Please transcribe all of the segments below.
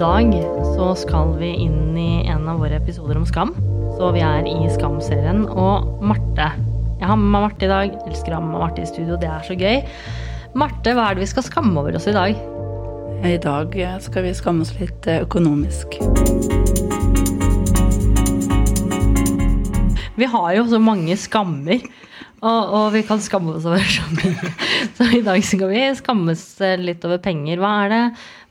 dag så skal vi inn i en av våre episoder om skam. Så vi er i Skam-serien. Og Marte Jeg har med meg Marte i dag. Elsker å ha med Marte i studio, det er så gøy. Marte, hva er det vi skal skamme over oss i dag? I dag skal vi skamme oss litt eh, økonomisk. Vi har jo så mange skammer. Og, og vi kan skamme oss over så mye. Så i dag skal vi skammes litt over penger. Hva er det,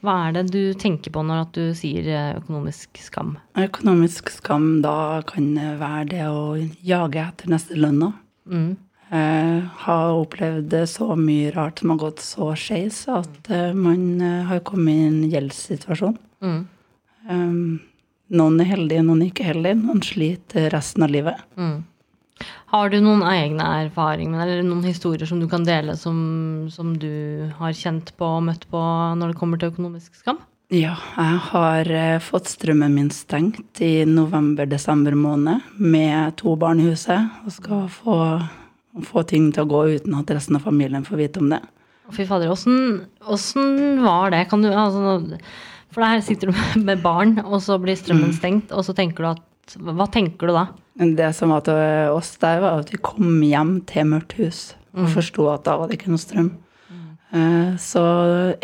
hva er det du tenker på når du sier eh, økonomisk skam? Økonomisk skam, da kan være det å jage etter neste lønna. Mm. Jeg har opplevd så mye rart som har gått så skeis at eh, man eh, har kommet i en gjeldssituasjon. Mm. Um, noen er heldige, noen er ikke heldige. Noen sliter resten av livet. Mm. Har du noen egne erfaringer eller noen historier som du kan dele som, som du har kjent på og møtt på når det kommer til økonomisk skam? Ja, jeg har eh, fått strømmen min stengt i november-desember måned med to barn i huset, og skal få, få ting til å gå uten at resten av familien får vite om det. Fy fader, åssen åssen var det? Kan du, altså, for der sitter du med barn, og så blir strømmen stengt, og så tenker du at Hva tenker du da? Det som var til oss der, var at vi kom hjem til mørkt hus og forsto at da var det ikke noe strøm. Mm. Så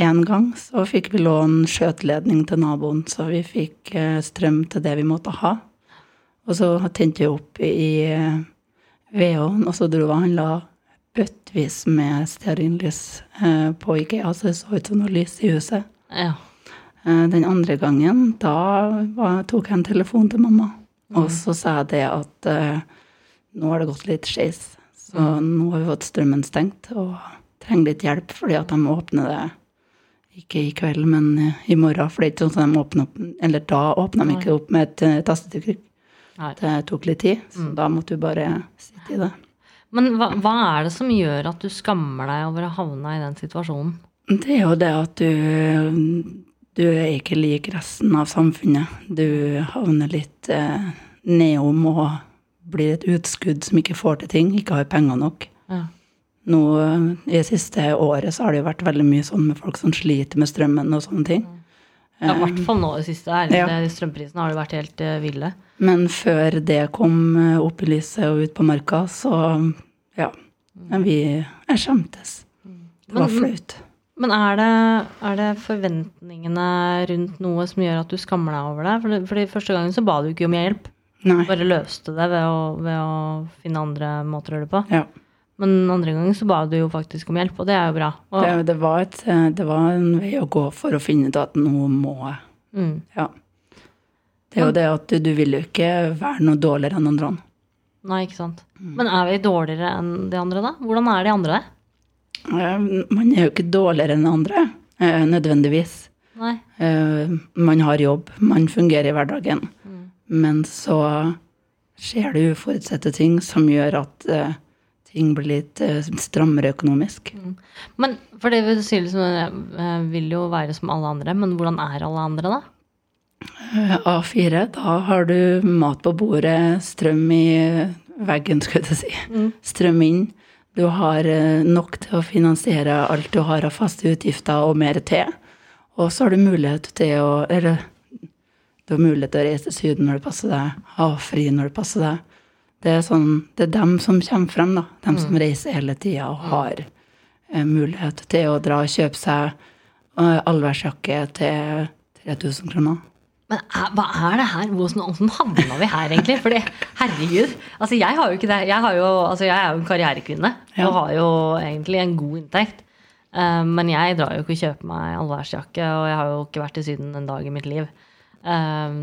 en gang så fikk vi låne skjøteledning til naboen, så vi fikk eh, strøm til det vi måtte ha. Og så tente vi opp i eh, vedovnen, og så dro vi og handla bøttevis med stearinlys eh, på Ikea, så det så ut som noe lys i huset. Ja. Eh, Den andre gangen, da tok jeg en telefon til mamma. Og så sa jeg det at uh, nå har det gått litt skeis. Så nå har vi fått strømmen stengt og trenger litt hjelp fordi at de åpner det ikke i kveld, men i morgen. For det er ikke sånn at de åpner opp Eller da åpna de ikke opp med et eh, tastetrykk. Det tok litt tid, så da måtte du bare sitte i det. Men hva, hva er det som gjør at du skammer deg over å havne i den situasjonen? Det er jo det at du Du er ikke lik resten av samfunnet. Du havner litt eh, nedom og blir et utskudd som ikke får til ting, ikke har penger nok. Ja. Nå eh, I det siste året så har det jo vært veldig mye sånn med folk som sliter med strømmen og sånne ting. Ja, I hvert fall nå det siste. Ærlig, Ja. Strømprisene har jo vært helt uh, ville. Men før det kom eh, opp i lyset og ut på marka, så ja. Men vi Jeg skjemtes. Det var flaut. Men er det, er det forventningene rundt noe som gjør at du skammer deg over det? For, fordi første gangen så ba du ikke om hjelp. Nei. Bare løste det ved å, ved å finne andre måter å gjøre det på. Ja. Men andre gangen så ba du jo faktisk om hjelp, og det er jo bra. Og, Det, det, var et, det var en vei å gå for å finne ut at nå må jeg. mm. Ja. Det er jo det at du, du vil jo ikke være noe dårligere enn andre. Nei, ikke sant. Men er vi dårligere enn de andre, da? Hvordan er de andre? Eh, Man er jo ikke dårligere enn andre, eh, nødvendigvis. Nei. Eh, Man har jobb, man fungerer i hverdagen. Men så skjer det uforutsette ting som gjør at eh, ting blir litt eh, strammere økonomisk. Men for det vil si liksom, eh, vil jo være som alle andre, men hvordan er alle andre, da? Eh, A4, da har du mat på bordet, strøm i veggen, skulle jeg si. Strøm inn. Du har eh, nok til å finansiere alt du har av faste utgifter og mer til. Og så har du mulighet til å Eller du har mulighet til å reise til Syden når det passer deg, ha fri når det passer deg. Det er, sånn, det er dem som kommer frem, da. Dem som reiser hele tida og har eh, mulighet til å dra og kjøpe seg eh, allværsjakke til 3000 kroner. Men hva er det her? Hvordan, hvordan havna vi her, egentlig? Fordi, herregud. Altså, jeg har jo ikke det. Jeg, har jo, altså, jeg er jo en karrierekvinne Ja. og har jo egentlig en god inntekt. Eh, men jeg drar jo ikke og kjøper meg allværsjakke, og jeg har jo ikke vært i Syden en dag i mitt liv. Eh,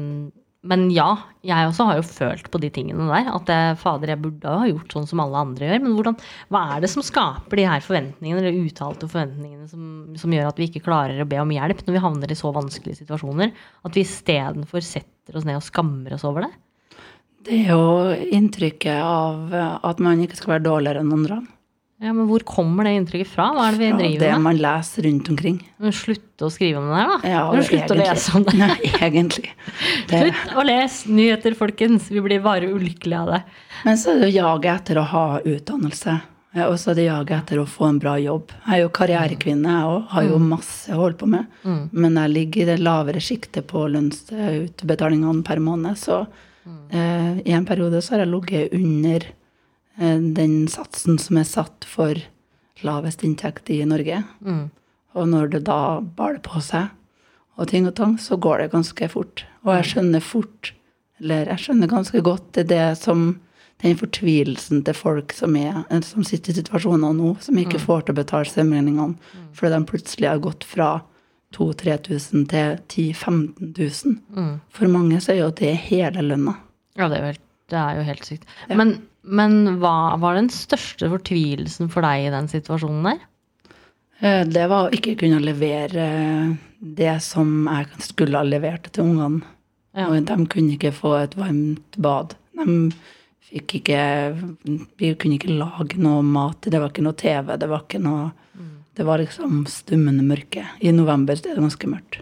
men ja, jeg også har jo følt på de tingene der. At jeg, fader, jeg burde ha gjort sånn som alle andre gjør. Men hvordan, hva er det som skaper de her forventningene, eller uttalte forventningene, som, som gjør at vi ikke klarer å be om hjelp når vi havner i så vanskelige situasjoner? At vi istedenfor setter oss ned og skammer oss over det? Det er jo inntrykket av at man ikke skal være dårligere enn andre. Ja, Men hvor kommer det inntrykket fra? Hva er det vi Fra det driver med? man leser rundt omkring. Men Slutte å skrive om det her, da. Ja, Men slutte å lese om det. Nei, egentlig. Det. Slutt å lese nyheter, folkens. Vi blir bare ulykkelige av det. Men så er det å jage etter å ha utdannelse. Og så er det jaget etter å få en bra jobb. Jeg er jo karrierekvinne, jeg òg. Har jo masse å holde på med. Men jeg ligger i det lavere sjiktet på lønnsutbetalingene per måned. Så eh, i en periode så har jeg ligget under eh, den satsen som er satt for lavest inntekt i Norge. Og når det da baler på seg og ting og tang, så går det ganske fort. Og jeg skjønner fort, eller jeg skjønner ganske godt det, det som den fortvilelsen til folk som, er, som sitter i situasjoner nå, som ikke får til å betale strømregningene fordi de plutselig har gått fra 2000-3000 til 10 000-15 000. For mange så er jo det hele lønna. Ja, det er helt, det er jo helt sykt. Men, men hva var den største fortvilelsen for deg i den situasjonen der? Eh, Det var å ikke kunne levere det som jeg skulle ha levert til ungene. Ja. Og de kunne ikke få et varmt bad. De fikk ikke Vi kunne ikke lage noe mat. Det var ikke noe TV. Det var ikke noe Det var liksom stummende mørke. I november er det ganske mørkt.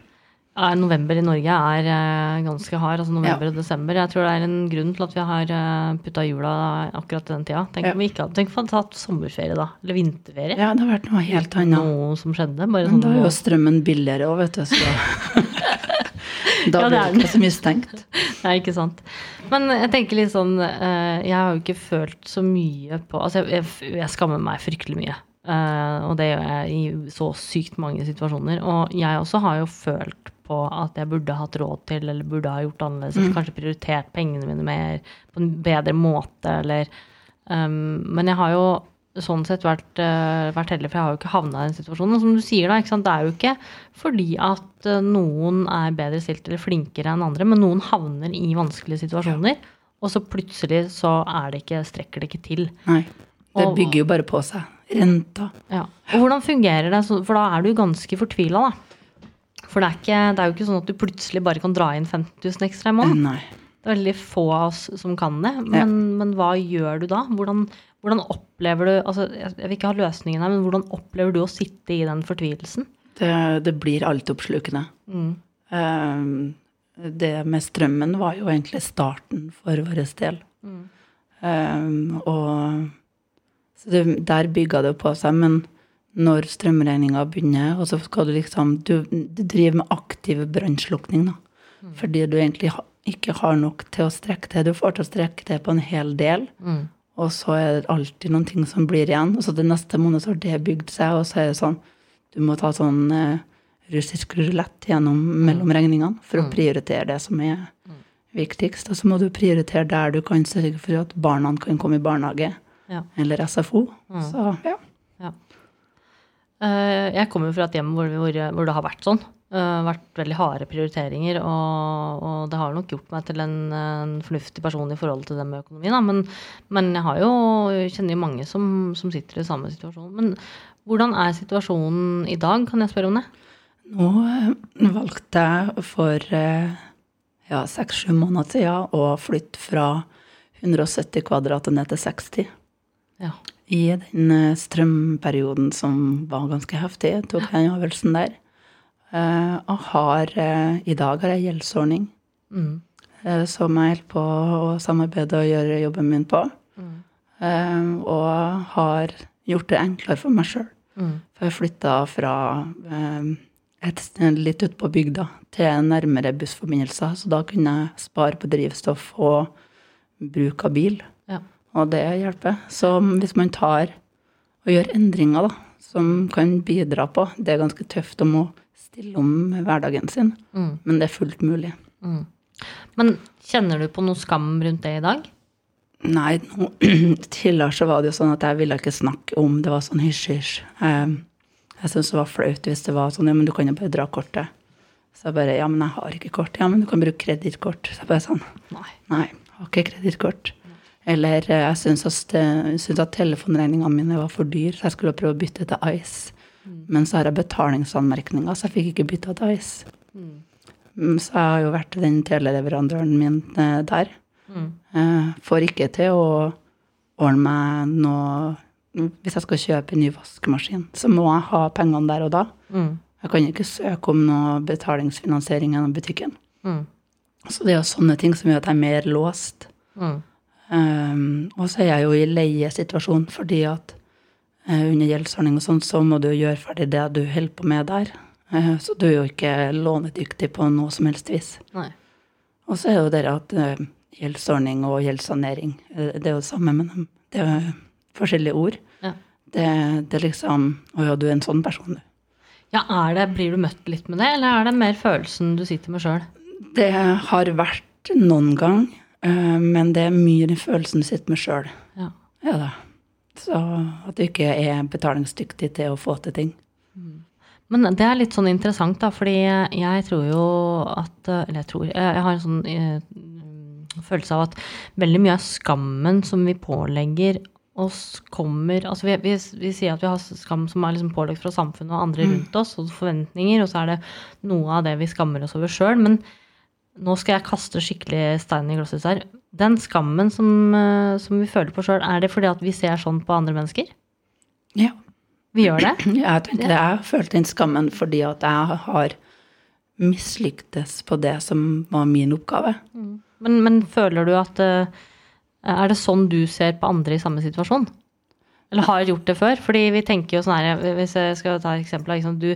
Ja, november i Norge er eh, ganske hard. altså November og desember. Jeg tror det er en grunn til at vi har uh, putta jula akkurat den tida. Tenk Ja. om vi ikke hadde Tenk om vi hadde tatt sommerferie, da. Eller vinterferie. Ja, det har vært noe helt annet. Noe som skjedde. Bare Men sånn da er jo strømmen billigere òg, vet du. Så da Ja, blir det ikke så mye stengt. Nei, ikke sant. Men jeg tenker litt sånn eh, Jeg har jo ikke følt så mye på Altså, jeg, jeg, jeg skammer meg fryktelig mye. Eh, og det gjør jeg i så sykt mange situasjoner. Og jeg også har jo følt på at jeg burde hatt råd til, eller burde ha gjort annerledes. eller Kanskje prioritert pengene mine mer på en bedre måte, eller um, Men jeg har jo sånn sett vært, uh, vært heldig, for jeg har jo ikke havna i den situasjonen. Som du sier, da, det er jo ikke fordi at eh, noen er bedre stilt eller flinkere enn andre, men noen havner i vanskelige situasjoner, og så plutselig så er det ikke, strekker det ikke til. Nei. Det bygger jo bare på seg. Renta. Ja. Og hvordan fungerer det? For da er du ganske fortvila, da. For det er, ikke, det er jo ikke sånn at du plutselig bare kan dra inn 15 000 ekstra i måneden. Nei. Det er veldig få av oss som kan det. Men, men hva gjør du da? Hvordan, hvordan opplever du altså, Jeg vil ikke ha løsningen her, men hvordan opplever du å sitte i den fortvilelsen? Det, det blir altoppslukende. Um, det med strømmen var jo egentlig starten for vår del. Um, og så det, der bygga det på seg. Men når strømregninga begynner, og så skal du liksom Du, du driver med aktiv brannslukking, da. Fordi du egentlig ha, ikke har nok til å strekke til. Du får til å strekke til på en hel del. Og så er det alltid noen ting som blir igjen. Og så det neste måned så har det bygd seg, og så er det sånn Du må ta sånn eh, russisk rulett gjennom mellom regningene for å prioritere det som er viktigst. Og så må du prioritere der du kan sørge for at barna kan komme i barnehage Ja. eller SFO. Så ja. Eh, Jeg kommer fra et hjem hvor, hvor, hvor det har vært sånn. Uh, vært veldig harde prioriteringer, og, og det har nok gjort meg til en, en fornuftig person i forhold til det med økonomi. Men, men jeg har jo, jeg kjenner jo mange som, som sitter i samme situasjon. Men hvordan er situasjonen i dag, kan jeg spørre om det? Nå eh, valgte jeg for eh, ja, seks-sju måneder siden å flytte fra 170 kvadrat ned til 60. Ja. I den eh, strømperioden som var ganske heftig, tok jeg den øvelsen der. Eh, og har eh, I dag har jeg gjeldsordning, Mm. som jeg holder på å samarbeide og gjøre jobben min på. Mm. og har gjort det enklere for meg sjøl. Mm. For jeg flytta fra et sted litt ute på bygda til nærmere bussforbindelser, så da kunne jeg spare på drivstoff og bruk av bil. Og det hjelper. Så hvis man tar og gjør endringer da, som kan bidra på Det er ganske tøft å må stille om hverdagen sin, Mm. men det er fullt mulig. Mm. Men kjenner du på noe skam rundt det i dag? Nei, nå, tidligere så var det jo sånn at jeg ville ikke snakke om det var sånn hysj-hysj. Jeg, jeg syntes det var flaut hvis det var sånn ja, men du kan jo bare dra kortet. Så jeg bare ja, men jeg har ikke kort. Ja, men du kan bruke kredittkort. Så jeg bare sånn Nei. nei, jeg har ikke kredittkort. Eller eh, jeg syntes at, at telefonregningene mine var for dyr, så jeg skulle prøve å bytte til Ice. Men så har jeg betalingsanmerkninger, så jeg fikk ikke bytta til Ice. Mm, Så jeg har jo vært den teleleverandøren min eh, der. Mm. Får ikke til å ordne meg noe Hvis jeg skal kjøpe en ny vaskemaskin, så må jeg ha pengene der og da. Mm. Jeg kan ikke søke om noe betalingsfinansiering gjennom butikken. Mm. Så det er jo sånne ting som gjør at jeg er mer låst. Mm. Um, og så er jeg jo i leiesituasjon fordi at uh, under gjeldsordning og sånn, så må du gjøre ferdig det du holder på med der. Uh, Så du er jo ikke lånedyktig på noe som helst vis. Og så er jo det at uh, gjeldsordning og gjeldssanering, det er jo det samme, men det er jo forskjellige ord. Ja. Det, det er liksom Å ja, du er en sånn person, du. Ja, er det, Blir du møtt litt med det, eller er det mer følelsen du sitter med sjøl? Det har vært noen gang, men det er mye den følelsen du sitter med sjøl. Ja. Ja da. Så at du ikke er betalingsdyktig til å få til ting. Men det er litt sånn interessant, da, fordi jeg tror jo at Eller jeg tror Jeg har en sånn eh, følelse av at veldig mye av skammen som vi pålegger oss, kommer Altså vi, vi, vi sier at vi har skam som er liksom pålagt fra samfunnet og andre rundt oss, og forventninger, og så er det noe av det vi skammer oss over sjøl. Men nå skal jeg kaste skikkelig stein i glasshuset her. Den skammen som, eh, som vi føler på sjøl, er det fordi at vi ser sånn på andre mennesker? Ja. Vi gjør det? Jeg tenker det. Jeg følte den skammen fordi at jeg har mislyktes på det som var min oppgave. Men, men føler du at eh, Er det sånn du ser på andre i samme situasjon? Eller har gjort det før? Fordi vi tenker jo sånn her Hvis jeg skal ta et eksempel. Liksom, du,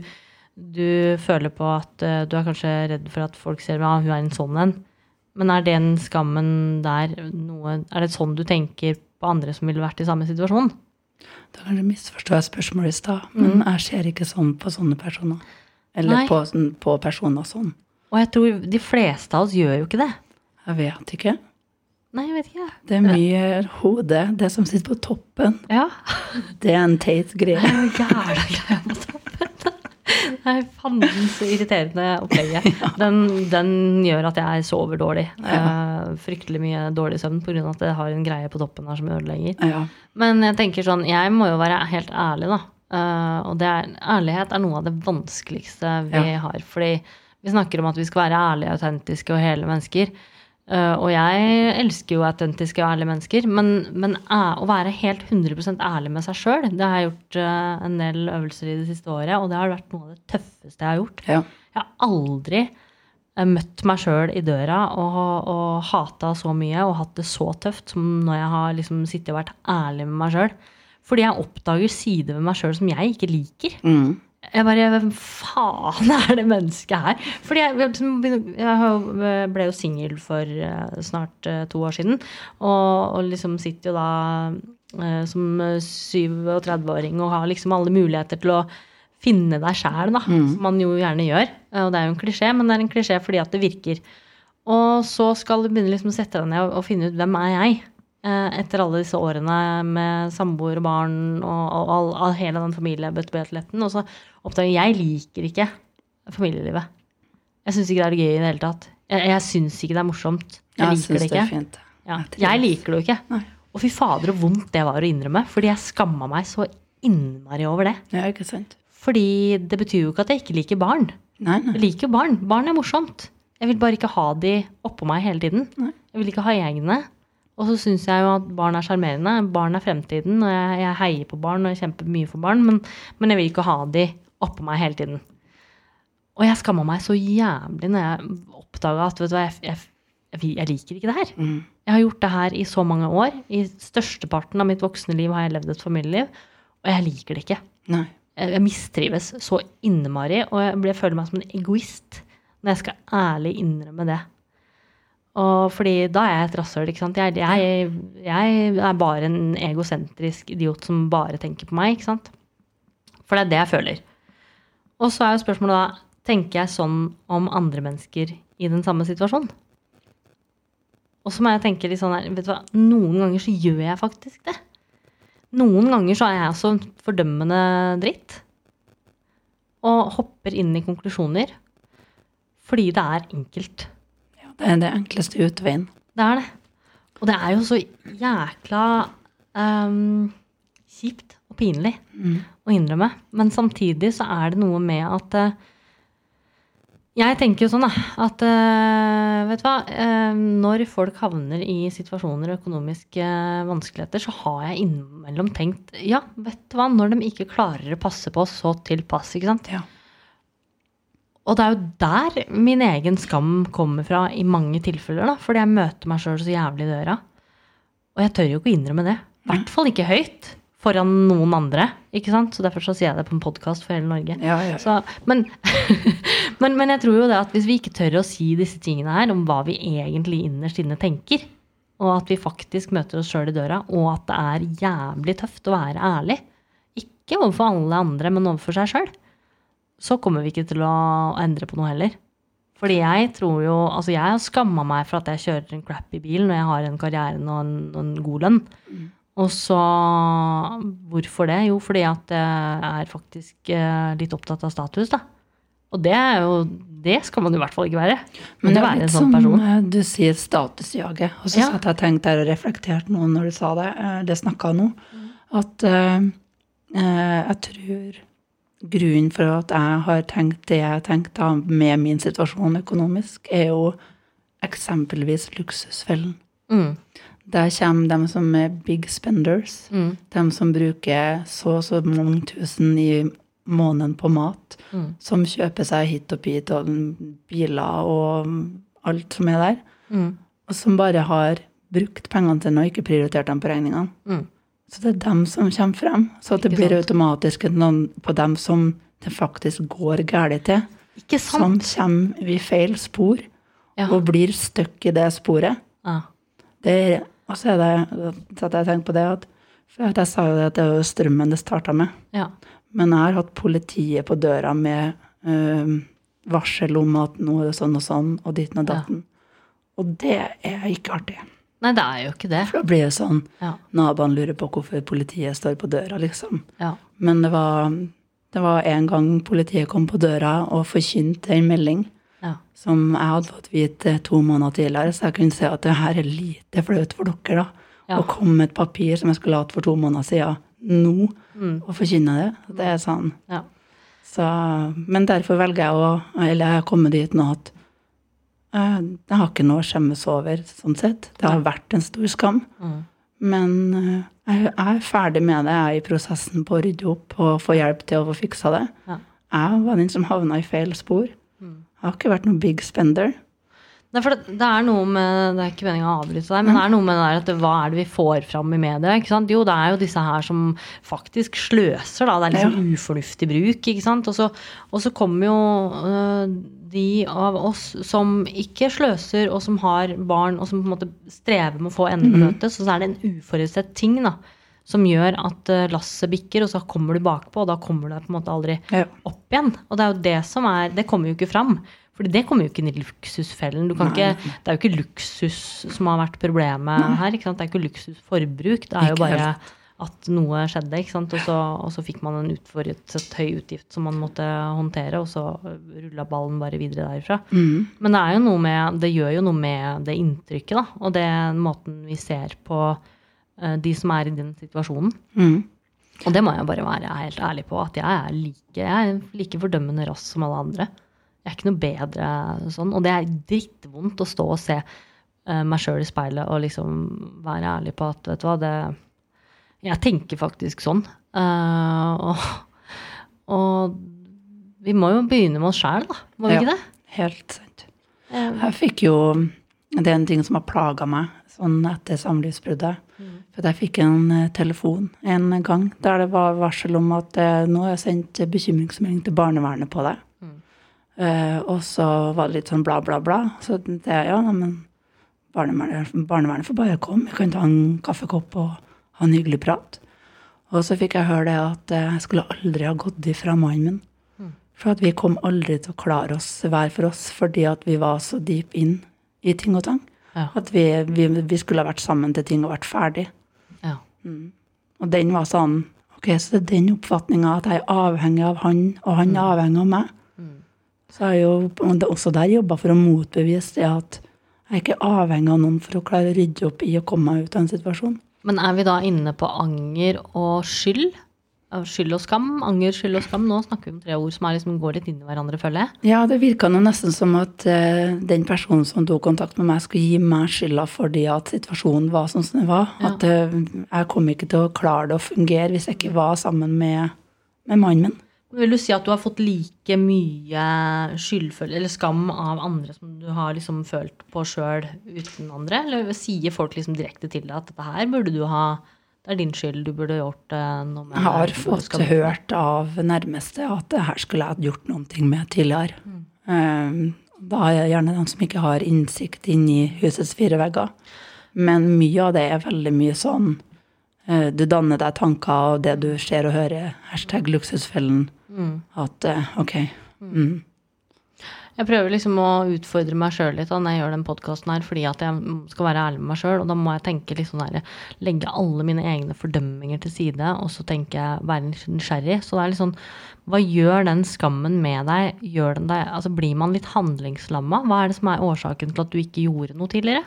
du føler på at uh, du er kanskje redd for at folk ser at ah, hun er en sånn en. Men er den skammen der noe Er det sånn du tenker på andre som ville vært i samme situasjon? Da kanskje misforstår jeg spørsmålet i stad, men jeg ser ikke sånn på sånne personer. Eller på, sånn- på personer sånn. Og jeg tror de fleste av oss gjør jo ikke det. Jeg vet ikke. Nei, jeg vet ikke. Det er mye hode. Det som sitter på toppen, Ja. det er en teit greie. Det er jo jævla greie på toppen. Det er fanden så irriterende opplegget. Den, den gjør at jeg sover dårlig. Eh, fryktelig mye dårlig søvn pga. at jeg har en greie på toppen her som ødelegger. Ja. Men jeg tenker sånn, jeg må jo være helt ærlig, da. Eh, og det er, ærlighet er noe av det vanskeligste vi Ja. har. Fordi vi snakker om at vi skal være ærlige, autentiske og hele mennesker. Eh, og jeg elsker jo autentiske og ærlige mennesker, men, men å være helt 100% ærlig med seg sjøl, det har jeg gjort eh, en del øvelser i det siste året, og det har vært noe av det tøffeste jeg har gjort. ja. Jeg har aldri eh, møtt meg sjøl i døra og, og hata så mye og hatt det så tøft som når jeg har liksom sittet og vært ærlig med meg sjøl. Fordi jeg oppdager sider ved meg sjøl som jeg ikke liker. Mm. Jeg bare Hvem faen er det mennesket her? Fordi jeg, jeg liksom har- ble jo singel for eh, snart eh, to år siden. Og, og liksom sitter jo da eh, som 37-åring og har liksom alle muligheter til å finne deg sjæl, da. Som man jo gjerne gjør. Eh, Og det er jo en klisjé, men det er en klisjé fordi at det virker. Og så skal du begynne liksom å sette deg ned og, og finne ut hvem er jeg? Eh, Etter alle disse årene med samboer og barn og, og all, all, hele den familiebøtteballetten. Og så oppdager jeg liker ikke familielivet. Jeg syns ikke det er gøy i det hele tatt. Jeg, jeg syns ikke det er morsomt. Jeg Jeg liker det det det er ikke. fint. Ja, Jeg jeg liker det jo ikke. Nei. Og fy fader, så vondt det var å innrømme. Fordi jeg skamma meg så innmari over det. Ja, ikke sant? Fordi det betyr jo ikke at jeg ikke liker barn. Nei, nei. Jeg liker jo barn. Barn er morsomt. Jeg vil bare ikke ha de oppå meg hele tiden. Nei. Jeg vil ikke ha egne. Og så syns jeg jo at barn er sjarmerende. Barn er fremtiden, og jeg, jeg heier på barn og jeg kjemper mye for barn, men, men jeg vil ikke ha de oppå meg hele tiden. Og jeg skamma meg så jævlig når jeg oppdaga at vet du hva, jeg, jeg, jeg, liker ikke det her. Mm. Jeg har gjort det her i så mange år. I størsteparten av mitt voksne liv har jeg levd et familieliv, og jeg liker det ikke. Nei. Jeg jeg mistrives så innmari, og jeg jeg føler meg som en egoist når jeg skal ærlig innrømme det. Og fordi da er jeg et rasshøl, ikke sant. Jeg, jeg, jeg er bare en egosentrisk idiot som bare tenker på meg, ikke sant. For det er det jeg føler. Og så er jo spørsmålet da, tenker jeg sånn om andre mennesker i den samme situasjonen? Og så må jeg tenke litt sånn her, vet du hva, noen ganger så gjør jeg faktisk det. Noen ganger så er jeg så fordømmende dritt. Og hopper inn i konklusjoner. Fordi det er enkelt. Ja, det er det enkleste utveien. Det er det. Og det er jo så jækla um, kjipt og pinlig å innrømme. Men samtidig så er det noe med at eh, Jeg tenker jo sånn, da, at eh, vet du hva eh, Når folk havner i situasjoner og økonomiske eh, vanskeligheter, så har jeg innimellom tenkt Ja, vet du hva, når de ikke klarer å passe på oss så til pass, ikke sant. Ja. Og det er jo der min egen skam kommer fra i mange tilfeller. da, Fordi jeg møter meg sjøl så jævlig i døra. Og jeg tør jo ikke å innrømme det. I hvert fall ikke høyt. Foran noen andre. ikke sant? Så Derfor så sier jeg det på en podkast for hele Norge. Ja, ja. Så, men, men, men jeg tror jo det at hvis vi ikke tør å si disse tingene her om hva vi egentlig innerst inne tenker, og at vi faktisk møter oss sjøl i døra, og at det er jævlig tøft å være ærlig, ikke overfor alle andre, men overfor seg sjøl, så kommer vi ikke til å endre på noe heller. Fordi jeg tror jo Altså, jeg har skamma meg for at jeg kjører en crappy bil når jeg har en karriere og en, en god lønn. Og så Hvorfor det? Jo, fordi at jeg er faktisk eh, litt opptatt av status, da. Og det er jo Det skal man i hvert fall ikke være. Men det er litt en sånn som eh, du sier statusjaget. Og så Ja. satt jeg og tenkte der og reflekterte noe når du sa det, eh, det snakka nå, at eh, jeg tror grunnen for at jeg har tenkt det jeg har tenkt da, med min situasjon økonomisk, er jo eksempelvis luksusfellen. Mm, Der kommer de som er big spenders. mm, De som bruker så og så mange tusen i måneden på mat. mm, Som kjøper seg hit og dit og biler og alt som er der. mm, Og som bare har brukt pengene sine og ikke prioritert dem på regningene. mm. Så det er dem som kommer frem. Så det blir automatisk noen på dem som det faktisk går galt til. Ikke Som kommer i feil spor Ja. og blir stuck i det sporet. ja. Det er, og så er det så at jeg tenkt på det at, for Jeg sa jo det at det var strømmen det starta med. ja. Men jeg har hatt politiet på døra med øh, varsel om at nå er det sånn og sånn, og ditten og Ja. datten. Og det er ikke artig. Nei, det er jo ikke det. For da blir det sånn Ja. Naboene lurer på hvorfor politiet står på døra, liksom. ja. Men det var, det var en gang politiet kom på døra og forkynte en melding ja. som jeg hadde fått vite to måneder tidligere, så jeg kunne se at det her er lite flaut for dere, da. Ja. Å komme med et papir som jeg skulle hatt for to måneder siden, nå, Mm. og forkynne det. Det er sånn. ja. Så, men derfor velger jeg å Eller jeg har kommet dit nå at eh, jeg har ikke noe å skjemmes over, sånn sett. Det har vært en stor skam. Mm. Men eh, jeg jeg er ferdig med det. Jeg er i prosessen på å rydde opp og få hjelp til å få fiksa det. Ja. Jeg var den som havna i feil spor. Mm. Jeg har ikke vært noen big spender. Nei, for det, det er noe med Det er ikke meningen å avbryte deg, men det er noe med det der at det, hva er det vi får fram i media? ikke sant? Jo, det er jo disse her som faktisk sløser, da. Det er liksom ufornuftig bruk, ikke sant. Og så, og så kommer jo øh, de av oss som ikke sløser, og som har barn, og som på en måte strever med å få endene på møtet, så er det en uforutsett ting, da. Som gjør at øh, lasset bikker, og så kommer du bakpå, og da kommer du deg på en måte aldri Ja. opp igjen. Og det er jo det som er Det kommer jo ikke fram. Fordi det kommer jo ikke inn i luksusfellen. Du kan ikke, det er jo ikke luksus som har vært problemet her. Ikke sant? Det er ikke luksusforbruk. Det er jo bare helt. at noe skjedde, ikke? Og, så, og så fikk man en utforutsett høy utgift som man måtte håndtere, og så rulla ballen bare videre derifra. Mm. Men det med Det gjør jo noe med det inntrykket, da. Og den måten vi ser på eh, de som er i den situasjonen. Mm. Og det må jeg bare være helt ærlig på, at jeg er like, jeg er like fordømmende rass som alle andre. Jeg er ikke noe bedre sånn. Og det er drittvondt å stå og se eh, meg sjøl i speilet og liksom være ærlig på at vet du hva, det Jeg tenker faktisk sånn. Uh, og, og vi må jo begynne med oss sjæl, da. Må vi Ja. ikke det? Helt sant. Eh, Jeg fikk jo Det er en ting som har plaga meg sånn etter samlivsbruddet. For jeg fikk en eh, telefon en gang der det var varsel om at eh, nå har jeg sendt bekymringsmelding til barnevernet på deg. Uh, og så var det litt sånn bla, bla, bla. Så det jeg ja, men barnevernet, barnevernet får bare komme. Vi kan ta en kaffekopp og ha en hyggelig prat. Og så fikk jeg høre det at jeg skulle aldri ha gått ifra mannen min. For at vi kom aldri til å klare oss hver for oss fordi at vi var så deep inn i ting og tang. Ja. At vi, vi, vi skulle ha vært sammen til ting og vært ferdig. Ja. Og den var sånn Ok, så det er den oppfatninga at jeg er avhengig av han, og han er avhengig av meg. Så har jeg jo og også der jobba for å motbevise det at jeg er ikke avhengig av noen for å klare å rydde opp i å komme meg ut av en situasjon. Men er vi da inne på anger og skyld? Skyld og skam? Anger, skyld og skam. Nå snakker vi om tre ord som er liksom går litt inn i hverandre, føler jeg. Ja, det virka nå nesten som at uh, den personen som tok kontakt med meg, skulle gi meg skylda fordi at situasjonen var sånn som den var. Ja. At uh, jeg kom ikke til å klare det å fungere hvis jeg ikke var sammen med, med mannen min. Vil du si at du har fått like mye skyldfølelse eller skam av andre som du har liksom følt på sjøl uten andre? Eller sier folk liksom direkte til deg at dette her burde du ha det er din skyld, du burde gjort eh, noe med Jeg har det, fått skal- hørt av nærmeste at det her skulle jeg ha gjort noe med tidligere. Eh, Da er det gjerne de som ikke har innsikt inn i husets fire vegger. Men mye av det er veldig mye sånn uh, Du danner deg tanker av det du ser og hører. Hashtag luksusfellen. Mm. At uh, ok. Mm. Jeg prøver liksom å utfordre meg sjøl litt da, når jeg gjør den podkasten her, fordi at jeg skal være ærlig med meg sjøl. Og da må jeg tenke sånn der, legge alle mine egne fordømminger til side, og så tenke jeg være nysgjerrig. Så det er litt sånn Hva gjør den skammen med deg? Gjør den deg altså Blir man litt handlingslamma? Hva er det som er årsaken til at du ikke gjorde noe tidligere?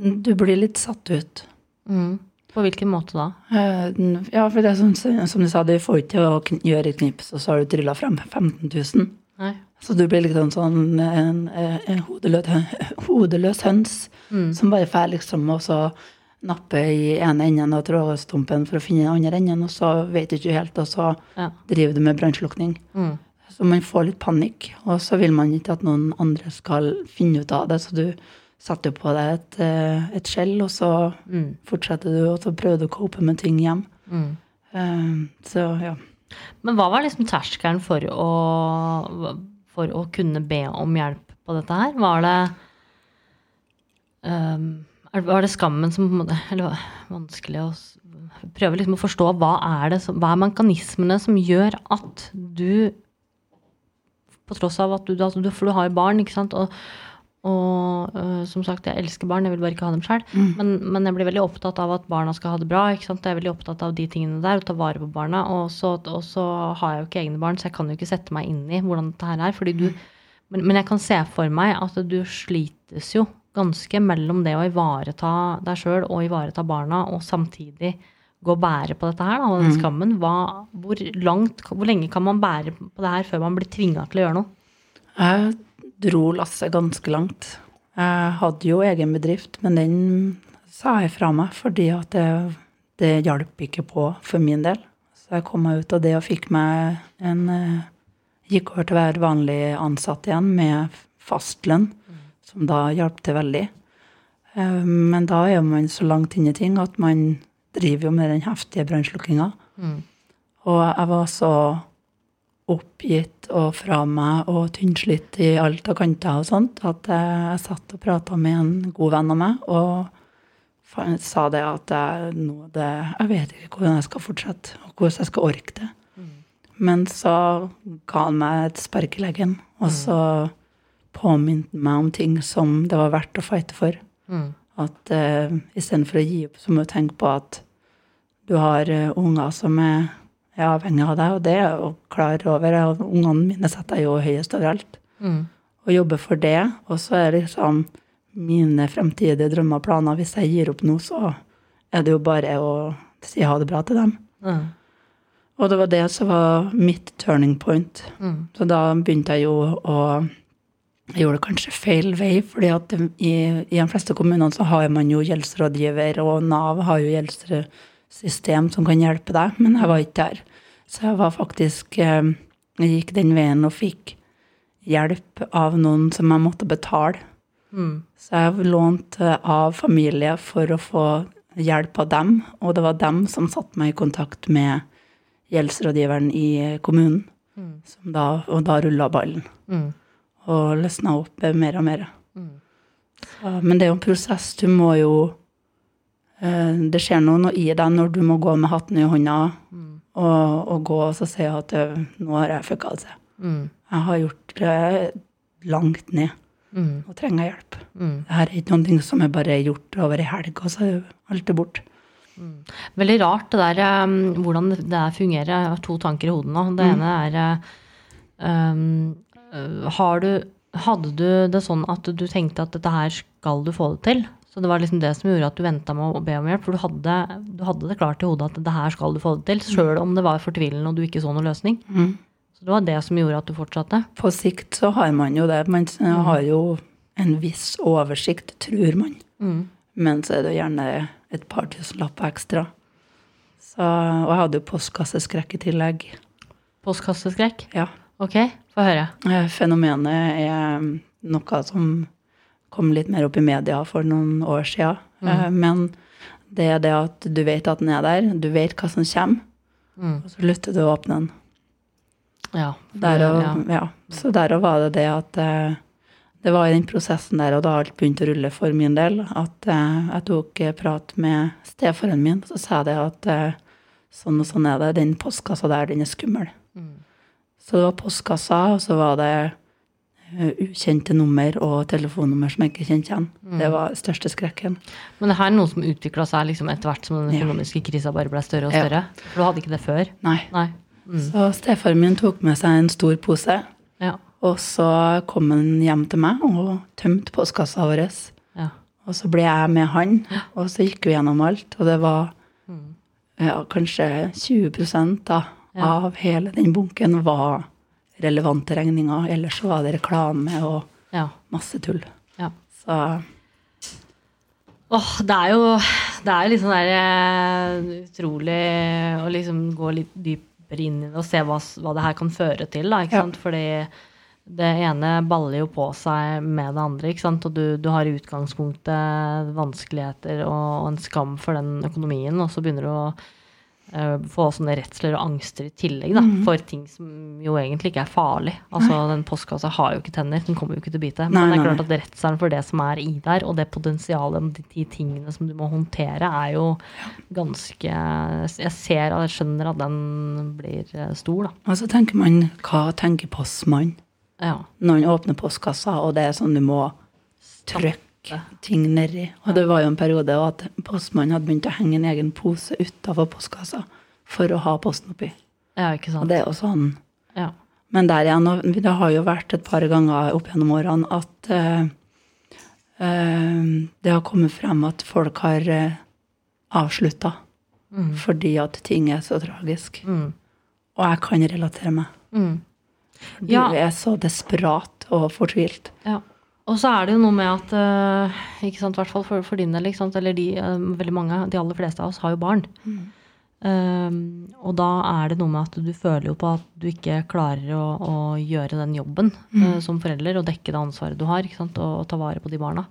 Du blir litt satt ut. Mm. På hvilken måte da? Eh, Ja, for det er som, som du sa, du får ikke til å gjøre et knips, og så har du trylla frem 15 000. Nei. Så du blir liksom sånn en, en hodeløs, hodeløs høns Mm. som bare får liksom og så nappe i ene enden av trådstumpen for å finne den andre enden, og så vet du ikke helt, og så Ja. driver du med brannslukking. Mm. Så man får litt panikk, og så vil man ikke at noen andre skal finne ut av det, så du setter på deg et, eh, et skjell, og så Mm. fortsetter du, og så prøver du å cope med ting hjem. Mm. Uh, Så ja. Men hva var liksom terskelen for å, for å kunne be om hjelp på dette her? Var det um, Var det skammen som på en måte Eller vanskelig å prøve liksom å forstå hva er det som, hva er mekanismene som gjør at du På tross av at du, altså For du har barn, ikke sant? Og, og uh, som sagt, jeg elsker barn, jeg vil bare ikke ha dem sjøl. Men, men jeg blir veldig opptatt av at barna skal ha det bra. ikke sant? Jeg er veldig opptatt av de tingene der, å ta vare på barna. Og så, og så har jeg jo ikke egne barn, så jeg kan jo ikke sette meg inn i hvordan dette her er. fordi du, men, men jeg kan se for meg at du slites jo ganske mellom det å ivareta deg sjøl og ivareta barna, og samtidig gå og bære på dette her, da, og den skammen. Hva, hvor, langt, hvor lenge kan man bære på det her før man blir tvinga til å gjøre noe? Jeg dro lasset ganske langt. Jeg hadde jo egen bedrift, men den sa jeg fra meg fordi at det, det hjalp ikke på for min del. Så jeg kom meg ut av det og fikk meg en eh, Gikk over til å være vanlig ansatt igjen med fastlønn, som da hjalp til veldig. Eh, Men da er man så langt inn i ting at man driver jo med den heftige brannslukkinga. Mm. Og jeg var så oppgitt og fra meg og tynnslitt i alt av kanter og sånt, at jeg satt og prata med en god venn av meg og sa det at jeg, nå det, jeg vet ikke hvordan jeg skal fortsette, og hvordan jeg skal orke det. Men så ga han meg et spark i leggen, og så påminte han meg om ting som det var verdt å fighte for. Mm. At uh, istedenfor å gi opp, så må du tenke på at du har uh, unger som er, er avhengig av deg, og det er jeg jo klar over. Og ungene mine setter jeg jo høyest overalt. Mm. Og jobber for det. Og så er det liksom mine fremtidige drømmer og planer. Hvis jeg gir opp nå, så er det jo bare å si ha det bra til dem. Mm. Og det var det som var mitt turning point. Mm. Så da begynte jeg jo å Jeg gjorde kanskje feil vei, fordi at i, i de fleste kommunene så har man jo gjeldsrådgiver, og Nav har jo gjeldssystem som kan hjelpe deg, men jeg var ikke der. Så jeg var faktisk eh, Jeg gikk den veien og fikk hjelp av noen som jeg måtte betale. Mm. Så jeg lånte av familie for å få hjelp av dem, og det var dem som satte meg i kontakt med gjeldsrådgiveren i kommunen. Mm. Som da, og da rulla ballen Mm. og løsna opp mer og mer. Mm. Så, men det er jo en prosess. Du må jo eh, Det skjer noe noe i deg når du må gå med hatten i hånda Mm. og, gå og så si at jeg, nå har jeg fucka det. Mm. Jeg har gjort det langt ned Mm. og trenger hjelp. Mm. Det her er ikke ting som er bare gjort over ei helg, og så er alt er borte. Veldig rart det der um, hvordan det der fungerer. Jeg har to tanker i hodet nå. Det ene er um, uh, har du, Hadde du det sånn at du tenkte at dette her skal du få det til? Så det var liksom det som gjorde at du venta med å be om hjelp? For du hadde, du hadde det klart i hodet at det her skal du få det til, sjøl om det var fortvilende og du ikke så noen løsning? Mm. Så det var det som gjorde at du fortsatte? På sikt så har man jo det. Man har jo en viss oversikt, tror man. Mm. Men så er det gjerne et par tusenlapper ekstra. Så, og jeg hadde jo postkasseskrekk i tillegg. Postkasseskrekk? Ja. Ok, få høre. Eh, Fenomenet er noe som kom litt mer opp i media for noen år siden. Eh, Men det er det at du vet at den er der, du vet hva som kommer, Mm. og så lytter du å åpne den. Ja. Der og, ja. ja. Så der og var det det at eh, det var i den prosessen der, og da alt begynte å rulle for min del, at eh, jeg tok prat med stefaren min, så sa jeg det at sånn og sånn er det, den postkassa der, den er skummel. Mm. Så det var postkassa, og så var det ukjente nummer og telefonnummer som jeg ikke kjente igjen. Mm. Det var største skrekken. Men det her er noe som utvikla seg liksom etter hvert som den Ja. økonomiske krisa bare ble større og Ja. større? For du hadde ikke det før? Nei. Nei. Mm. Så stefaren min tok med seg en stor pose, Ja. og så kom han hjem til meg og tømte postkassa vår. ja. Og så ble jeg med han, og så gikk vi gjennom alt. Og det var Mm. ja, kanskje 20 da, Ja. av hele den bunken var relevante regninger. Ellers så var det reklame og ja. masse tull. ja. Så Åh, det er jo det er sånn der eh, utrolig å liksom gå litt dypere inn i det og se hva, hva det her kan føre til. Da, ikke Ja. sant? Fordi det ene baller jo på seg med det andre. ikke sant? Og du, du har i utgangspunktet vanskeligheter og, og en skam for den økonomien, og så begynner du å få sånne redsler og angster i tillegg da, mm. for ting som jo egentlig ikke er farlig. Altså, Den postkassa har jo ikke tenner, den kommer jo ikke til å bite. Men Nei, det er nei, klart at redselen for det som er i der, og det potensialet med de, tingene som du må håndtere, er jo ganske Jeg ser og jeg skjønner at den blir eh, stor, da. Og så tenker man, hva tenker postmann Ja. når han åpner postkassa, og det er sånn du må trykke ting nedi. Og det var jo en periode at postmannen hadde begynt å henge en egen pose utafor postkassa for å ha posten oppi. ja, ikke Og det er jo sånn Ja. Men der igjen, det har jo vært et par ganger opp gjennom årene at uh, uh, det har kommet frem at folk har uh, avslutta Mm. fordi at ting er så tragisk. Mm. Og jeg kan relatere meg. Mm. Du Ja. er så desperat og fortvilt. Ja. Og så er det jo noe med at eh, ikke sant, i hvert fall for, for din del, eller de, eh, veldig mange, de aller fleste av oss har jo barn. Um, og da er det noe med at du føler jo på at du ikke klarer å, å gjøre den jobben eh, som forelder, og dekke det ansvaret du har, ikke sant, og, og ta vare på de barna.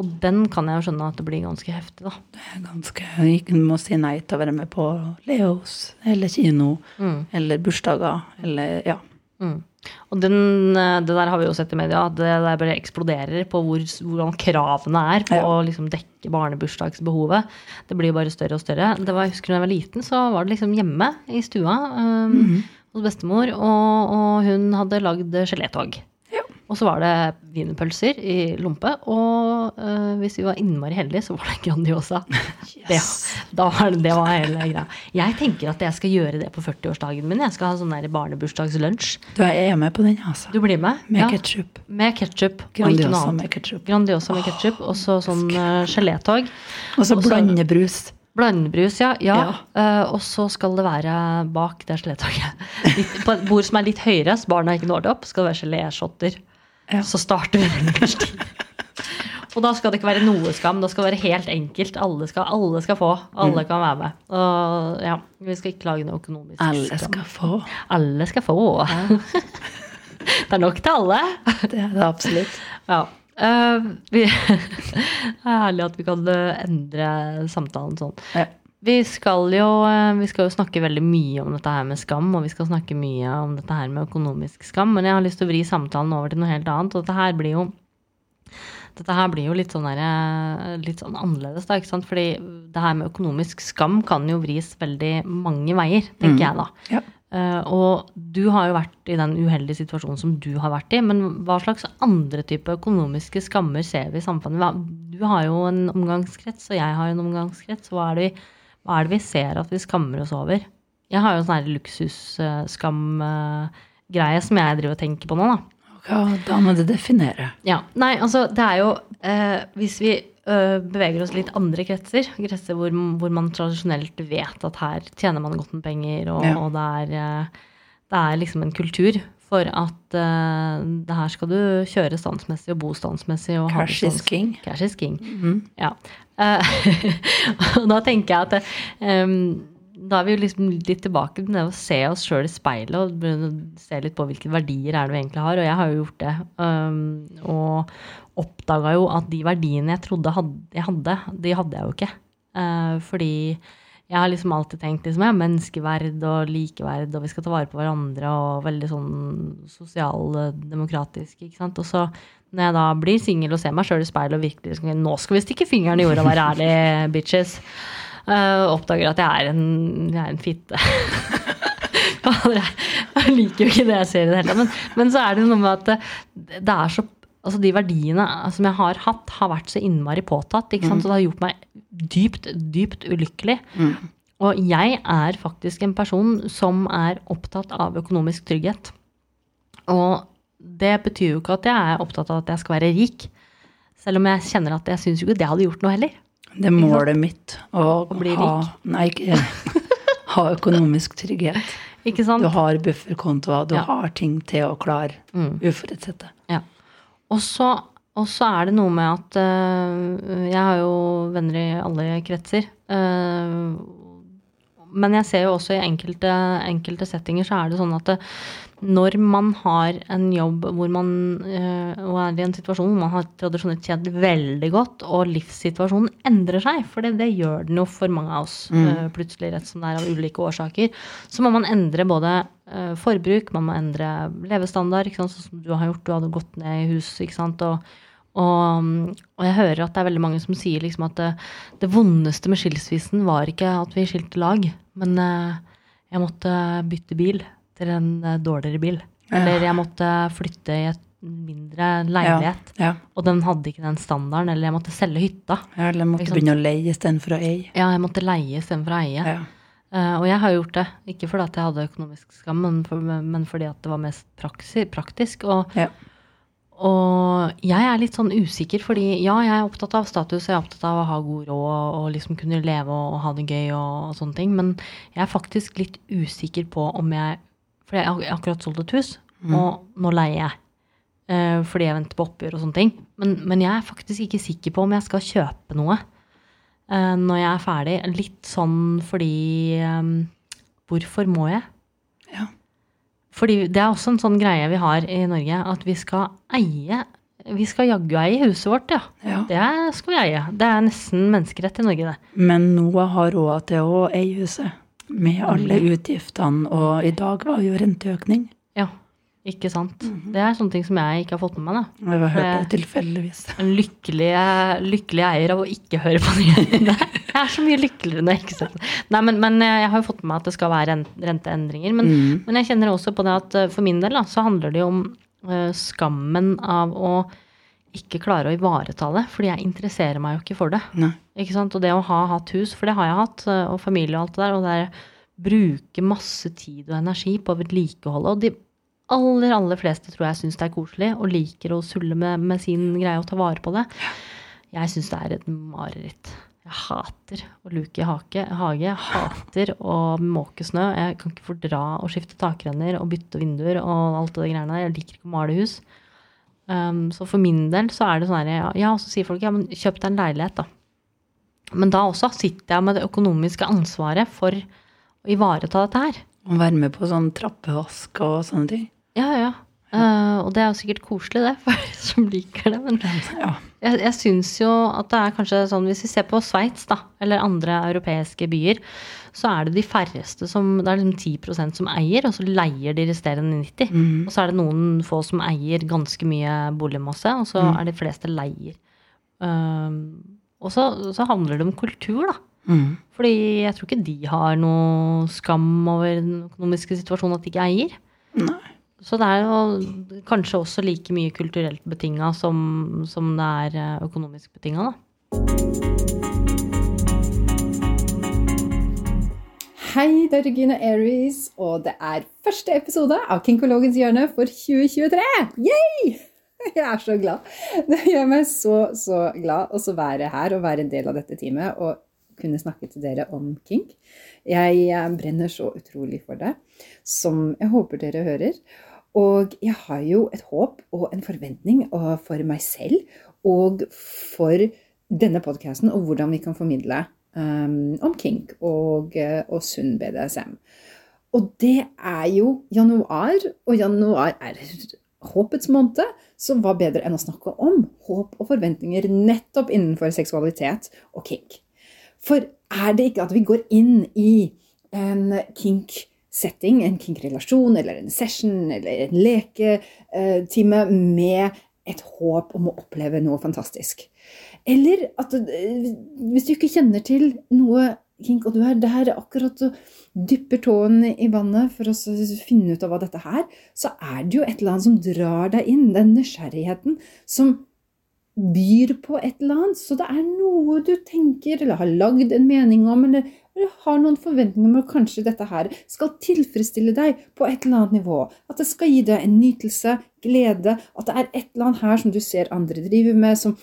Og den kan jeg jo skjønne at det blir ganske heftig, da. Det er ganske Du må si nei til å være med på Leos eller kino Mm. eller bursdager eller Ja. Mm. Og den, eh, det der har vi jo sett i media, at det der bare eksploderer på hvor, hvordan kravene er på Ja. å liksom dekke barnebursdagsbehovet. Det blir jo bare større og større. Det var, jeg husker da jeg var liten, så var det liksom hjemme i stua um, hos bestemor, og, og hun hadde lagd gelétog. Og så var det wienerpølser i lompe, og uh, hvis vi var innmari heldige, så var det Grandiosa. Det, da var det, det var hele greia. Jeg tenker at jeg skal gjøre det på 40-årsdagen min. Jeg skal ha sånn der barnebursdagslunsj. Du jeg er med på den, altså. Du blir med? Med Ja. ketsjup. Med ketsjup. Grandiosa med ketsjup. Grandiosa med ketsjup, og så sånn uh, gelétog. Og så blandebrus. Blandebrus, ja. ja. Ja. Uh, og så skal det være bak det gelétoget. På et bord som er litt høyere, så barna ikke når det opp, skal det være geléshotter. Ja. Så starter vi med. Og da skal det ikke være noe skam. Det skal være helt enkelt. Alle skal, alle skal få. Alle kan være med. Og ja, vi skal ikke lage noe økonomisk Alle skam. skal få. Alle skal få. det er nok til alle. Det er det absolutt. Ja. Uh, vi, det er herlig at vi kan eh, endre samtalen sånn. Ja. Vi skal, jo, eh, vi skal jo snakke veldig mye om dette her med skam, og vi skal snakke mye om dette her med økonomisk skam, men jeg har lyst til å vri samtalen over til noe helt annet. Og dette her blir jo, her blir jo litt, sånn der, eh, litt sånn annerledes, da. ikke sant? Fordi det her med økonomisk skam kan jo vris veldig mange veier, tenker jeg da. Ja. Uh, og du har jo vært i den uheldige situasjonen som du har vært i, men hva slags andre type økonomiske skammer ser vi i samfunnet? Du har jo en omgangskrets, og jeg har en omgangskrets. Hva er det vi, hva er det vi ser at vi skammer oss over? Jeg har jo en sånn luksusskam-greie som jeg driver og tenker på nå, da. Okay, da må du definere. Ja, nei, altså det er jo eh, Hvis vi eh, beveger oss litt andre kretser, kretser hvor, hvor man tradisjonelt vet at her tjener man godt med penger, og, Ja. og det, er, eh, det er liksom en kultur for at eh, det her skal du kjøre standsmessig og bo standsmessig. Og Cash is king. Cash is king. Ja. Eh, og da tenker jeg at um, da er vi jo liksom litt tilbake til det å se oss sjøl i speilet og se litt på hvilke verdier er det vi egentlig har. Og jeg har jo gjort det. Um, og oppdaga jo at de verdiene jeg trodde had, jeg hadde, de hadde jeg jo ikke. Uh, fordi jeg har liksom alltid tenkt liksom, ja, menneskeverd og likeverd, og vi skal ta vare på hverandre, og veldig sånn sosialdemokratisk, ikke sant. Og så når jeg da blir singel og ser meg sjøl i speilet og virkelig Nå skal vi stikke fingeren i jorda og være ærlige, bitches. Uh, oppdager at jeg er en, jeg er en fitte. jeg liker jo ikke det jeg ser i det hele tatt. Men, men, så er det noe med at det, det så Altså de verdiene som jeg har hatt, har vært så innmari påtatt. ikke sant? Mm. Så det har gjort meg dypt, dypt ulykkelig. Mm. Og jeg er faktisk en person som er opptatt av økonomisk trygghet. Og det betyr jo ikke at jeg er opptatt av at jeg skal være rik. Selv om jeg kjenner at jeg syns jo ikke det hadde gjort noe heller. Det er målet mitt å, å bli ha, rik. Nei, ikke ha økonomisk trygghet. Ikke sant? Du har bufferkontoer, du ja. har ting til å klare mm. uforutsette. Ja. Og så, og så er det noe med at uh, Jeg har jo venner i alle kretser. Uh, men jeg ser jo også i enkelte, enkelte settinger så er det sånn at det, når man har en jobb hvor man øh, er i en situasjon hvor man har tradisjonelt kjent veldig godt, og livssituasjonen endrer seg, for det, det gjør den jo for mange av oss mm. øh, plutselig, rett som det er av ulike årsaker, så må man endre både øh, forbruk, man må endre levestandard, sånn som du har gjort, du hadde gått ned i hus, ikke sant, og, og, og, jeg hører at det er veldig mange som sier liksom at det, det vondeste med skilsmissen var ikke at vi skilte lag, men jeg måtte bytte bil etter en eh, dårligere bil. Eller jeg måtte flytte i et mindre leilighet, ja, ja. og den hadde ikke den standarden. Eller jeg måtte selge hytta. Ja, eller jeg måtte begynne å leie istedenfor å eie. Ja, jeg måtte leie istedenfor å eie. Uh, og jeg har gjort det. Ikke fordi at jeg hadde økonomisk skam, men, for, men fordi at det var mest praktisk. Og, ja. og, jeg er litt sånn usikker, fordi ja, jeg er opptatt av status, jeg er opptatt av å ha god råd og, og liksom kunne leve og, og ha det gøy og, og sånne ting, men jeg er faktisk litt usikker på om jeg for jeg har akkurat solgt et hus, mm. og nå leier jeg. Uh, fordi jeg venter på oppgjør og sånne ting. Men, men, jeg er faktisk ikke sikker på om jeg skal kjøpe noe uh, når jeg er ferdig. Litt sånn fordi um, Hvorfor må jeg? Ja. Fordi det er også en sånn greie vi har i Norge, at vi skal eie vi skal jaggu eie huset vårt, ja. ja. Det skal vi eie. Det er nesten menneskerett i Norge, det. Men Noah har råd til å eie huset med alle utgiftene, og i dag var jo renteøkning. Ja, ikke sant. Mm -hmm. Det er sånne ting som jeg ikke har fått med meg. da. Jeg har hørt det tilfeldigvis. En lykkelig, lykkelig, eier av å ikke høre på nyhetene. Jeg er så mye lykkeligere når jeg ikke ser på. Nei, men, men, jeg har jo fått med meg at det skal være renteendringer. Men, mm. men jeg kjenner også på det at eh, for min del da, så handler det jo om uh, skammen av å ikke klare å ivareta det, fordi jeg interesserer meg jo ikke for det. Nei. Ikke sant? Og det å ha hatt hus, for det har jeg hatt, eh, og familie og alt det der, og det er bruke masse tid og energi på vedlikeholdet. Og de aller, aller fleste tror jeg syns det er koselig og liker å sulle med, med sin greie og ta vare på det. Jeg syns det er et mareritt. Jeg hater å luke i hake, hage. Jeg hater å måke snø. Jeg kan ikke fordra å skifte takrenner og bytte vinduer og alt det greiene der. Jeg liker ikke å male hus. Um, så for min del så er det sånn her, ja, og så sier folk ja, men kjøp deg en leilighet, da. Men da også sitter jeg med det økonomiske ansvaret for å ivareta dette her. Og være med på sånn trappevask og sånne ting. Ja, ja. Uh, og det er jo sikkert koselig, det, for de som liker det. Men ja. jeg, jeg syns jo at det er kanskje sånn Hvis vi ser på Sveits, da, eller andre europeiske byer, så er det de færreste som Det er liksom 10% som eier, og så leier de resterende 90. Mm. Og så er det noen få som eier ganske mye boligmasse, og så mm. er de fleste leier. Uh, og så, så, handler det om kultur, da. Mm. Fordi jeg tror ikke de har noe skam over den økonomiske situasjonen at de ikke eier. Nei. Så det er jo kanskje også like mye kulturelt betinga som, som, det er eh, økonomisk betinga. Hei, det er Regina Aries, og det er første episode av Kinkologens hjørne for 2023! Yay! Jeg er så glad. Det gjør meg så, så glad å være her og være en del av dette teamet og kunne snakke til dere om kink. Jeg brenner så utrolig for det, som jeg håper dere hører. Og jeg har jo et håp og en forventning for meg selv og for denne podkasten og hvordan vi kan formidle um, om kink og, og sunn BDSM. Og det er jo januar, og januar er håpets måned, så hva bedre enn å snakke om håp og forventninger nettopp innenfor seksualitet og kink. For er det ikke at vi går inn i en kink-setting, en kink-relasjon eller en session eller en leketime med et håp om å oppleve noe fantastisk? Eller at eh, hvis du ikke kjenner til noe kink, og du er der akkurat og dypper tåen i vannet for å finne ut av hva dette er, så er det jo et eller annet som drar deg inn. Den nysgjerrigheten som byr på et eller annet. Så det er noe du tenker, eller har lagd en mening om, eller, eller har noen forventninger om at kanskje dette her skal tilfredsstille deg på et eller annet nivå. At det skal gi deg en nytelse, glede. At det er et eller annet her som du ser andre driver med, som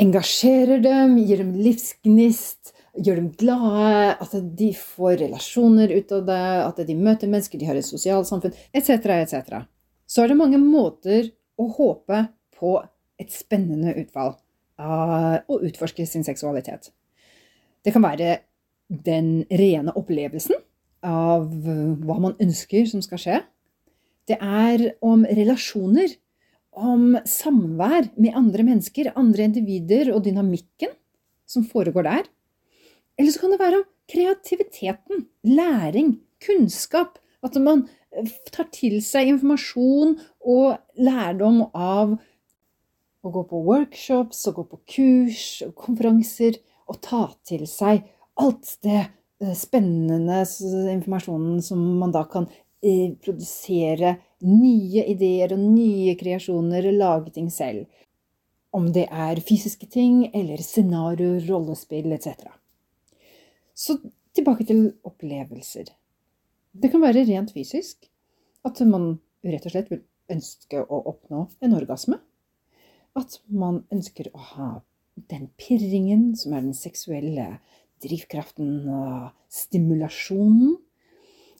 engasjerer dem, gir dem livsgnist. Gjør dem glade, at de får relasjoner ut av det, at de møter mennesker, de har et sosialt samfunn, etc., etc. Så er det mange måter å håpe på et spennende utfall av å utforske sin seksualitet. Det kan være den rene opplevelsen av hva man ønsker som skal skje. Det er om relasjoner, om samvær med andre mennesker, andre individer og dynamikken som foregår der. Eller så kan det være om kreativiteten, læring, kunnskap. At man tar til seg informasjon og lærdom av å gå på workshops og gå på kurs og konferanser og ta til seg alt det eh, spennende informasjonen som man da kan eh, produsere nye ideer og nye kreasjoner lage ting selv. Om det er fysiske ting eller scenarioer, rollespill etc. Så tilbake til opplevelser. Det kan være rent fysisk. At man rett og slett vil ønske å oppnå en orgasme at man ønsker å ha den pirringen som er den seksuelle drivkraften og stimulasjonen.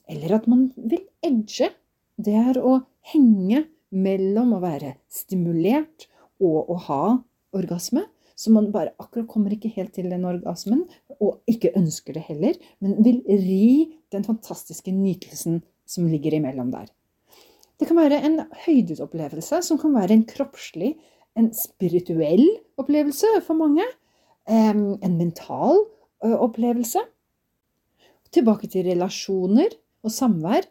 Eller at man vil edge. Det er å henge mellom å være stimulert og å ha orgasme. Så man bare akkurat kommer ikke helt til den orgasmen, og ikke ønsker det heller, men vil ri den fantastiske nytelsen som ligger imellom der. Det kan være en høydeopplevelse som kan være en kroppslig en spirituell opplevelse for mange. En mental opplevelse. Tilbake til relasjoner og samvær.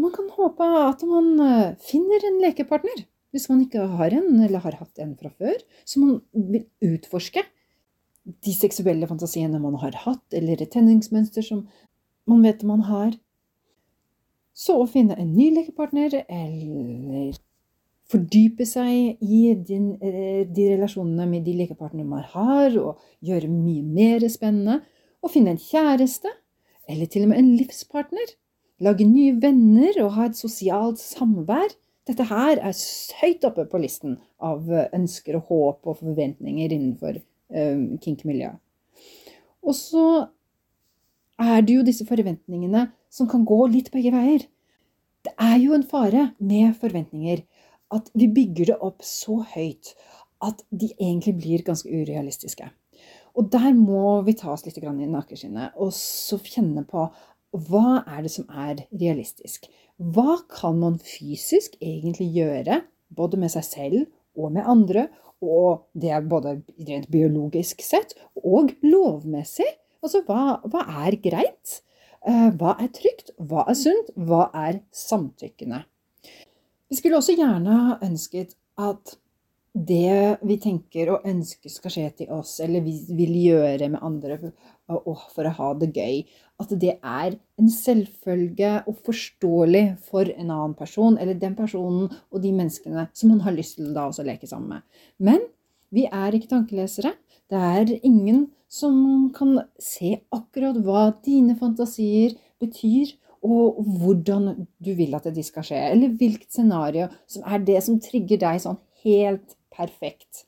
Man kan håpe at man finner en lekepartner, hvis man ikke har en eller har hatt en fra før, som man vil utforske. De seksuelle fantasiene man har hatt, eller et tenningsmønster som man vet man har. Så å finne en ny lekepartner, eller fordype seg i din, eh, de relasjonene med de likepartnerne man har, og gjøre mye mer spennende. Og finne en kjæreste, eller til og med en livspartner. Lage nye venner og ha et sosialt samvær. Dette her er høyt oppe på listen av eh, ønsker og håp og forventninger innenfor um, kink-miljøet. Og så er det jo disse forventningene som kan gå litt begge veier. Det er jo en fare med forventninger at vi bygger det opp så høyt at de egentlig blir ganske urealistiske. Og der må vi ta oss litt i nakkeskinnet og så kjenne på hva er det som er realistisk. Hva kan man fysisk egentlig gjøre, både med seg selv og med andre? Og det er både rent biologisk sett og lovmessig. Altså hva, hva er greit? Eh, hva er trygt? Hva er sunt? Hva er samtykkende? Vi skulle også gjerne ha ønsket at det vi tenker og ønsker skal skje til oss, eller vi vil gjøre med andre for å ha det gøy, at det er en selvfølge og forståelig for en annen person, eller den personen og de menneskene som man har lyst til da også leke sammen med. Men vi er ikke tankelesere. Det er ingen som kan se akkurat hva dine fantasier betyr, og hvordan du vil at de skal skje. Eller hvilket scenario som er det som trigger deg sånn helt perfekt.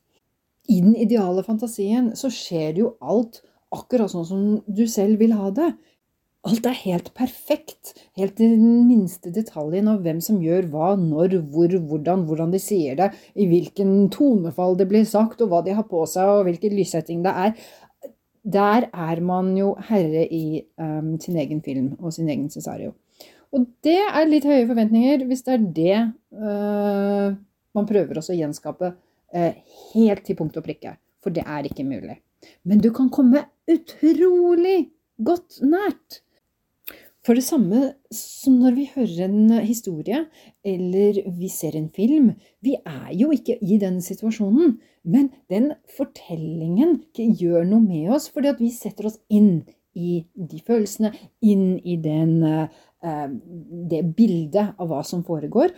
I den ideale fantasien så skjer jo alt akkurat sånn som du selv vil ha det. Alt er helt perfekt. Helt til den minste detaljen av hvem som gjør hva, når, hvor, hvordan, hvordan de sier det, i hvilken tonefall det blir sagt, og hva de har på seg, og hvilken lyssetting det er der er man jo herre i um, sin egen film og sin egen cesario. Og det er litt høye forventninger hvis det er det uh, man prøver også å gjenskape uh, helt til punkt og prikke. For det er ikke mulig. Men du kan komme utrolig godt nært. For det samme som når vi hører en historie, eller vi ser en film, vi er jo ikke i den situasjonen, men den fortellingen gjør noe med oss, fordi at vi setter oss inn i de følelsene, inn i den, eh, det bildet av hva som foregår.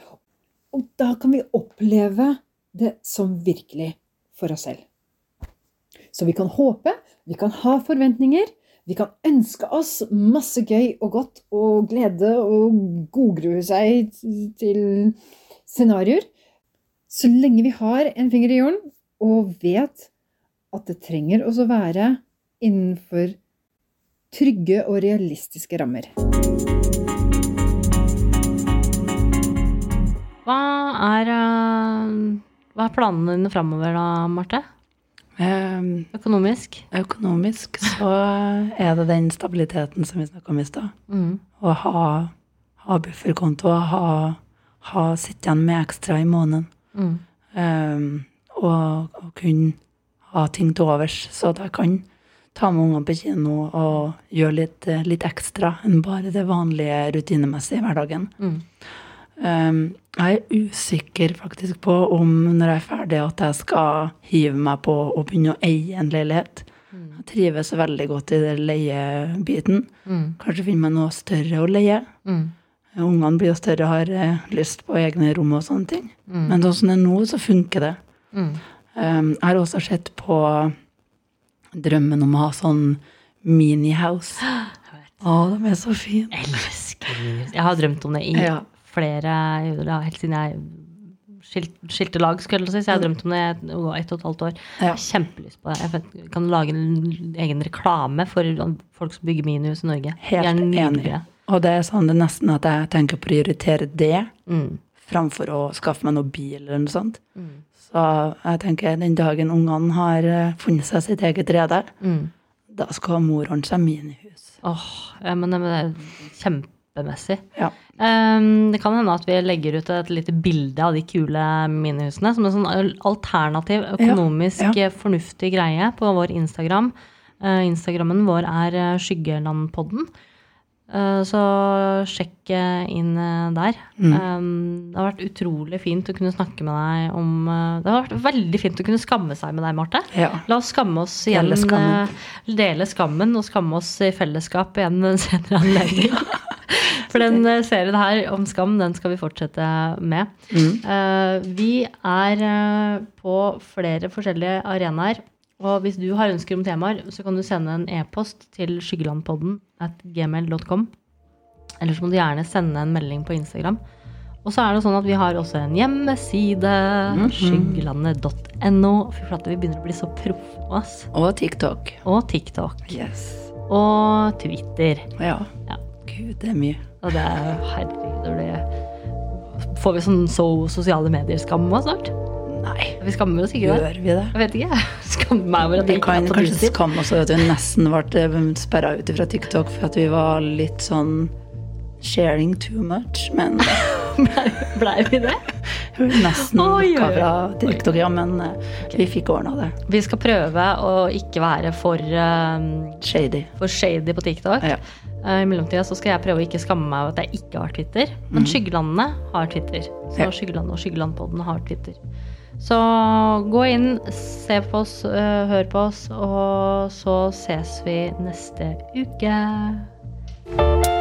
Og da kan vi oppleve det som virkelig for oss selv. Så vi kan håpe, vi kan ha forventninger, vi kan ønske oss masse gøy og godt og glede og godgrue seg til scenarioer. Så lenge vi har en finger i jorden og vet at det trenger også være innenfor trygge og realistiske rammer. Hva er, eh, hva er planene dine framover da, Marte? Um, Økonomisk? økonomisk så er det den stabiliteten som vi snakka om i stad. Mm. Å ha, ha bufferkonto, ha, ha sitte igjen med ekstra i måneden. Mm. Um, og, og kunne ha ting til overs, så at jeg kan ta med ungene på kino og gjøre litt, litt ekstra enn bare det vanlige rutinemessige i hverdagen. Mm. Um, jeg er usikker faktisk på om når jeg er ferdig, at jeg skal hive meg på og begynne å eie en leilighet. Jeg trives veldig godt i den leiebiten. Mm. Kanskje finne meg noe større å leie. Mm. Ungene blir jo større og har eh, lyst på egne rom og sånne ting. Mm. Men sånn som det er nå, så funker det. Mm. Um, jeg har også sett på drømmen om å ha sånn mini-house. Å, de er så fine. Elsker. Jeg har drømt om det i Ja. Flere ja, Helt siden jeg skilt, skilte lag, skulle jeg si. Så jeg har drømt om det i ett og et halvt år. Jeg har kjempelyst på det. Jeg kan lage en egen reklame for folk som bygger minihus i Norge. Helt enig. Og det er sånn det er nesten at jeg tenker å prioritere det Mm. framfor å skaffe meg noe bil eller noe sånt. Mm. Så jeg tenker den dagen ungene har eh, funnet seg sitt eget rede, Mm. da skal mor ordne seg minihus. Åh, ja, men det men det er kjempemessig. Ja. Um, det kan hende at vi legger ut et lite bilde av de kule minihusene som en sånn alternativ, økonomisk ja. Ja. fornuftig greie på vår Instagram. Uh, Instagrammen vår er eh, Skyggelandpodden. Eh, så sjekk eh, inn eh, der. Mm. Ehm, det har vært utrolig fint å kunne snakke med deg om eh, Det har vært veldig fint å kunne skamme seg med deg, Marte. Ja. La oss skamme oss igjen. Dele skammen. eh, Dele skammen og skamme oss i fellesskap igjen en senere anledning. For den eh, serien her om skam, den skal vi fortsette med. Mm. Eh, Vi er eh, på flere forskjellige arenaer. Og hvis du har ønsker om temaer, så kan du sende en e-post til skyggelandpodden at gmail.com. Eller så må du gjerne sende en melding på Instagram. Og så er det sånn at vi har også en hjemmeside, skyggelandet.no. Fy flate, vi begynner å bli så proffe, ass. Og TikTok. Og TikTok. Yes. Og Twitter. Ja. Ja. Gud, det er mye. Og det er herregud, det Får vi sånn so sosiale medier-skam òg snart? Nei, Vi skammer oss ikke, gjør vi det? Jeg vet ikke. Skammer meg over at Vi kan kanskje skamme oss over at vi nesten ble sperra ut fra TikTok for at vi var litt sånn sharing too much, men Blei vi det? nesten lukka fra TikTok, ja, men okay. vi fikk ordna det. Vi skal prøve å ikke være for, um, Shady. for shady på TikTok. Ja. Uh, I mellomtida så skal jeg prøve å ikke skamme meg over at jeg ikke har Twitter. Men Skyggelandene har Twitter. Så Ja. Skyggelandet og Skyggelandpodden har Twitter. Så gå inn, se på oss, uh, hør på oss, og så ses vi neste uke.